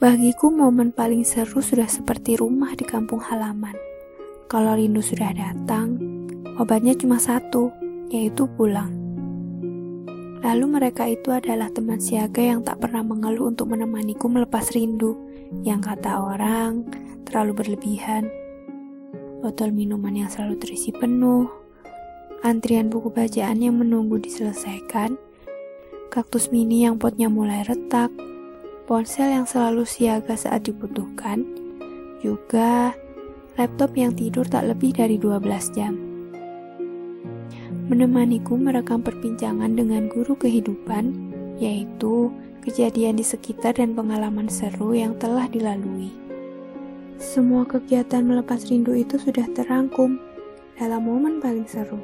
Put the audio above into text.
Bagiku momen paling seru sudah seperti rumah di kampung halaman. Kalau rindu sudah datang, obatnya cuma satu, yaitu pulang. Lalu mereka itu adalah teman siaga yang tak pernah mengeluh untuk menemaniku melepas rindu, yang kata orang terlalu berlebihan. Botol minuman yang selalu terisi penuh, antrian buku bacaan yang menunggu diselesaikan, kaktus mini yang potnya mulai retak, ponsel yang selalu siaga saat dibutuhkan, juga laptop yang tidur tak lebih dari 12 jam menemaniku merekam perbincangan dengan guru kehidupan, yaitu kejadian di sekitar dan pengalaman seru yang telah dilalui. Semua kegiatan melepas rindu itu sudah terangkum dalam momen paling seru.